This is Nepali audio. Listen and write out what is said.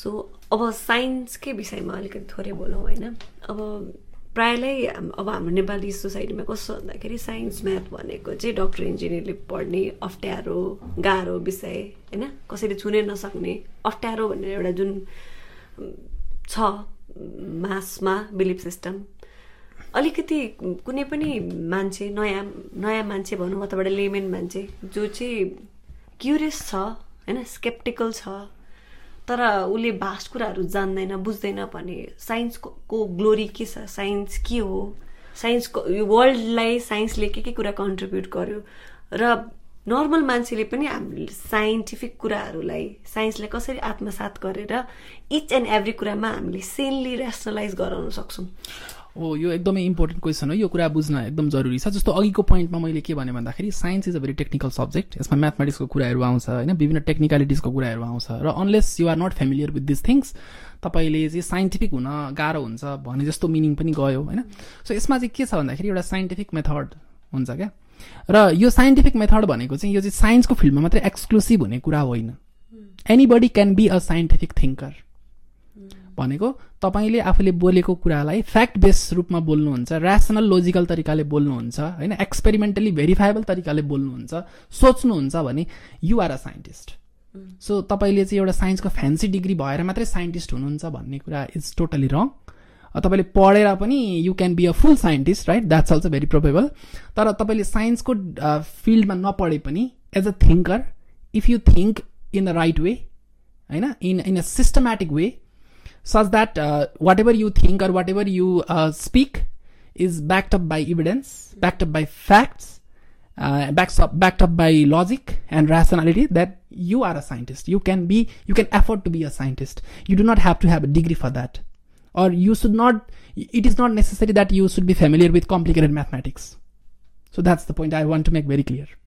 सो अब साइन्सकै विषयमा अलिकति थोरै बोलौँ होइन। अब प्रायःलाई अब हाम्रो नेपाली सोसाइटीमा कस्तो भन्दाखेरि साइन्स म्याथ भनेको चाहिँ डक्टर इन्जिनियरले पढ्ने अप्ठ्यारो गाह्रो विषय होइन? कसैले छुनै नसक्ने अप्ठ्यारो भनेर एउटा जुन छ मासमा बिलिफ सिस्टम। अलिकति कुनै पनि मान्छे नयाँ नयाँ मान्छे भनौँ अथवा लेमेन मान्छे जो चाहिँ क्युरियस छ होइन? स्केप्टिकल छ तर उसले भास्ट कुराहरू जान्दैन बुझ्दैन भने साइन्सको ग्लोरी के छ? साइन्स के हो? साइन्सको वर्ल्डलाई साइन्सले के के कुरा कन्ट्रिब्युट गर्यो? र नर्मल मान्छेले पनि हामीले साइन्टिफिक कुराहरूलाई साइन्सलाई कसरी आत्मसात गरेर इच एन्ड एभ्री कुरामा हामीले सेनली रेसनलाइज गराउन सक्छौँ? हो यो एकदमै इम्पोर्टेन्ट क्वेसन हो। यो कुरा बुझ्न एकदम जरुरी छ। जस्तो अघिको पोइन्टमा मैले के भने भन्दाखेरि science is a very technical subject यसमा म्याथमेटिक्सको कुराहरू आउँछ होइन? विभिन्न टेक्निकलिटिजको कुराहरू आउँछ। र unless you are not familiar with this things तपाईँले चाहिँ साइन्टिफिक हुन गाह्रो हुन्छ भने जस्तो मिनिङ पनि गयो होइन? सो यसमा चाहिँ के छ भन्दाखेरि एउटा साइन्टिफिक मेथड हुन्छ क्या? र यो साइन्टिफिक मेथड भनेको चाहिँ यो चाहिँ साइन्सको फिल्डमा मात्रै एक्सक्लुसिभ हुने कुरा होइन। Anybody can be a scientific thinker भनेको तपाईँले आफूले बोलेको कुरालाई फ्याक्ट बेस रूपमा बोल्नुहुन्छ ऱ्यासनल लोजिकल तरिकाले बोल्नुहुन्छ होइन एक्सपेरिमेन्टली भेरिफाएबल तरिकाले बोल्नुहुन्छ सोच्नुहुन्छ भने युआर अ साइन्टिस्ट सो तपाईँले चाहिँ एउटा साइन्सको फ्यान्सी डिग्री भएर मात्रै साइन्टिस्ट हुनुहुन्छ भन्ने कुरा इज टोटली रङ तपाईँले पढेर पनि you can be a full scientist right that's also very probable तर तपाईँले साइन्सको फिल्डमा नपढे पनि as a thinker if you think in the right way होइन in in a systematic way such that uh, whatever you think or whatever you uh, speak is backed up by evidence, backed up by facts, uh, backed up backed up by logic and rationality. That you are a scientist. You can be. You can afford to be a scientist. You do not have to have a degree for that, or you should not. It is not necessary that you should be familiar with complicated mathematics. So that's the point I want to make very clear.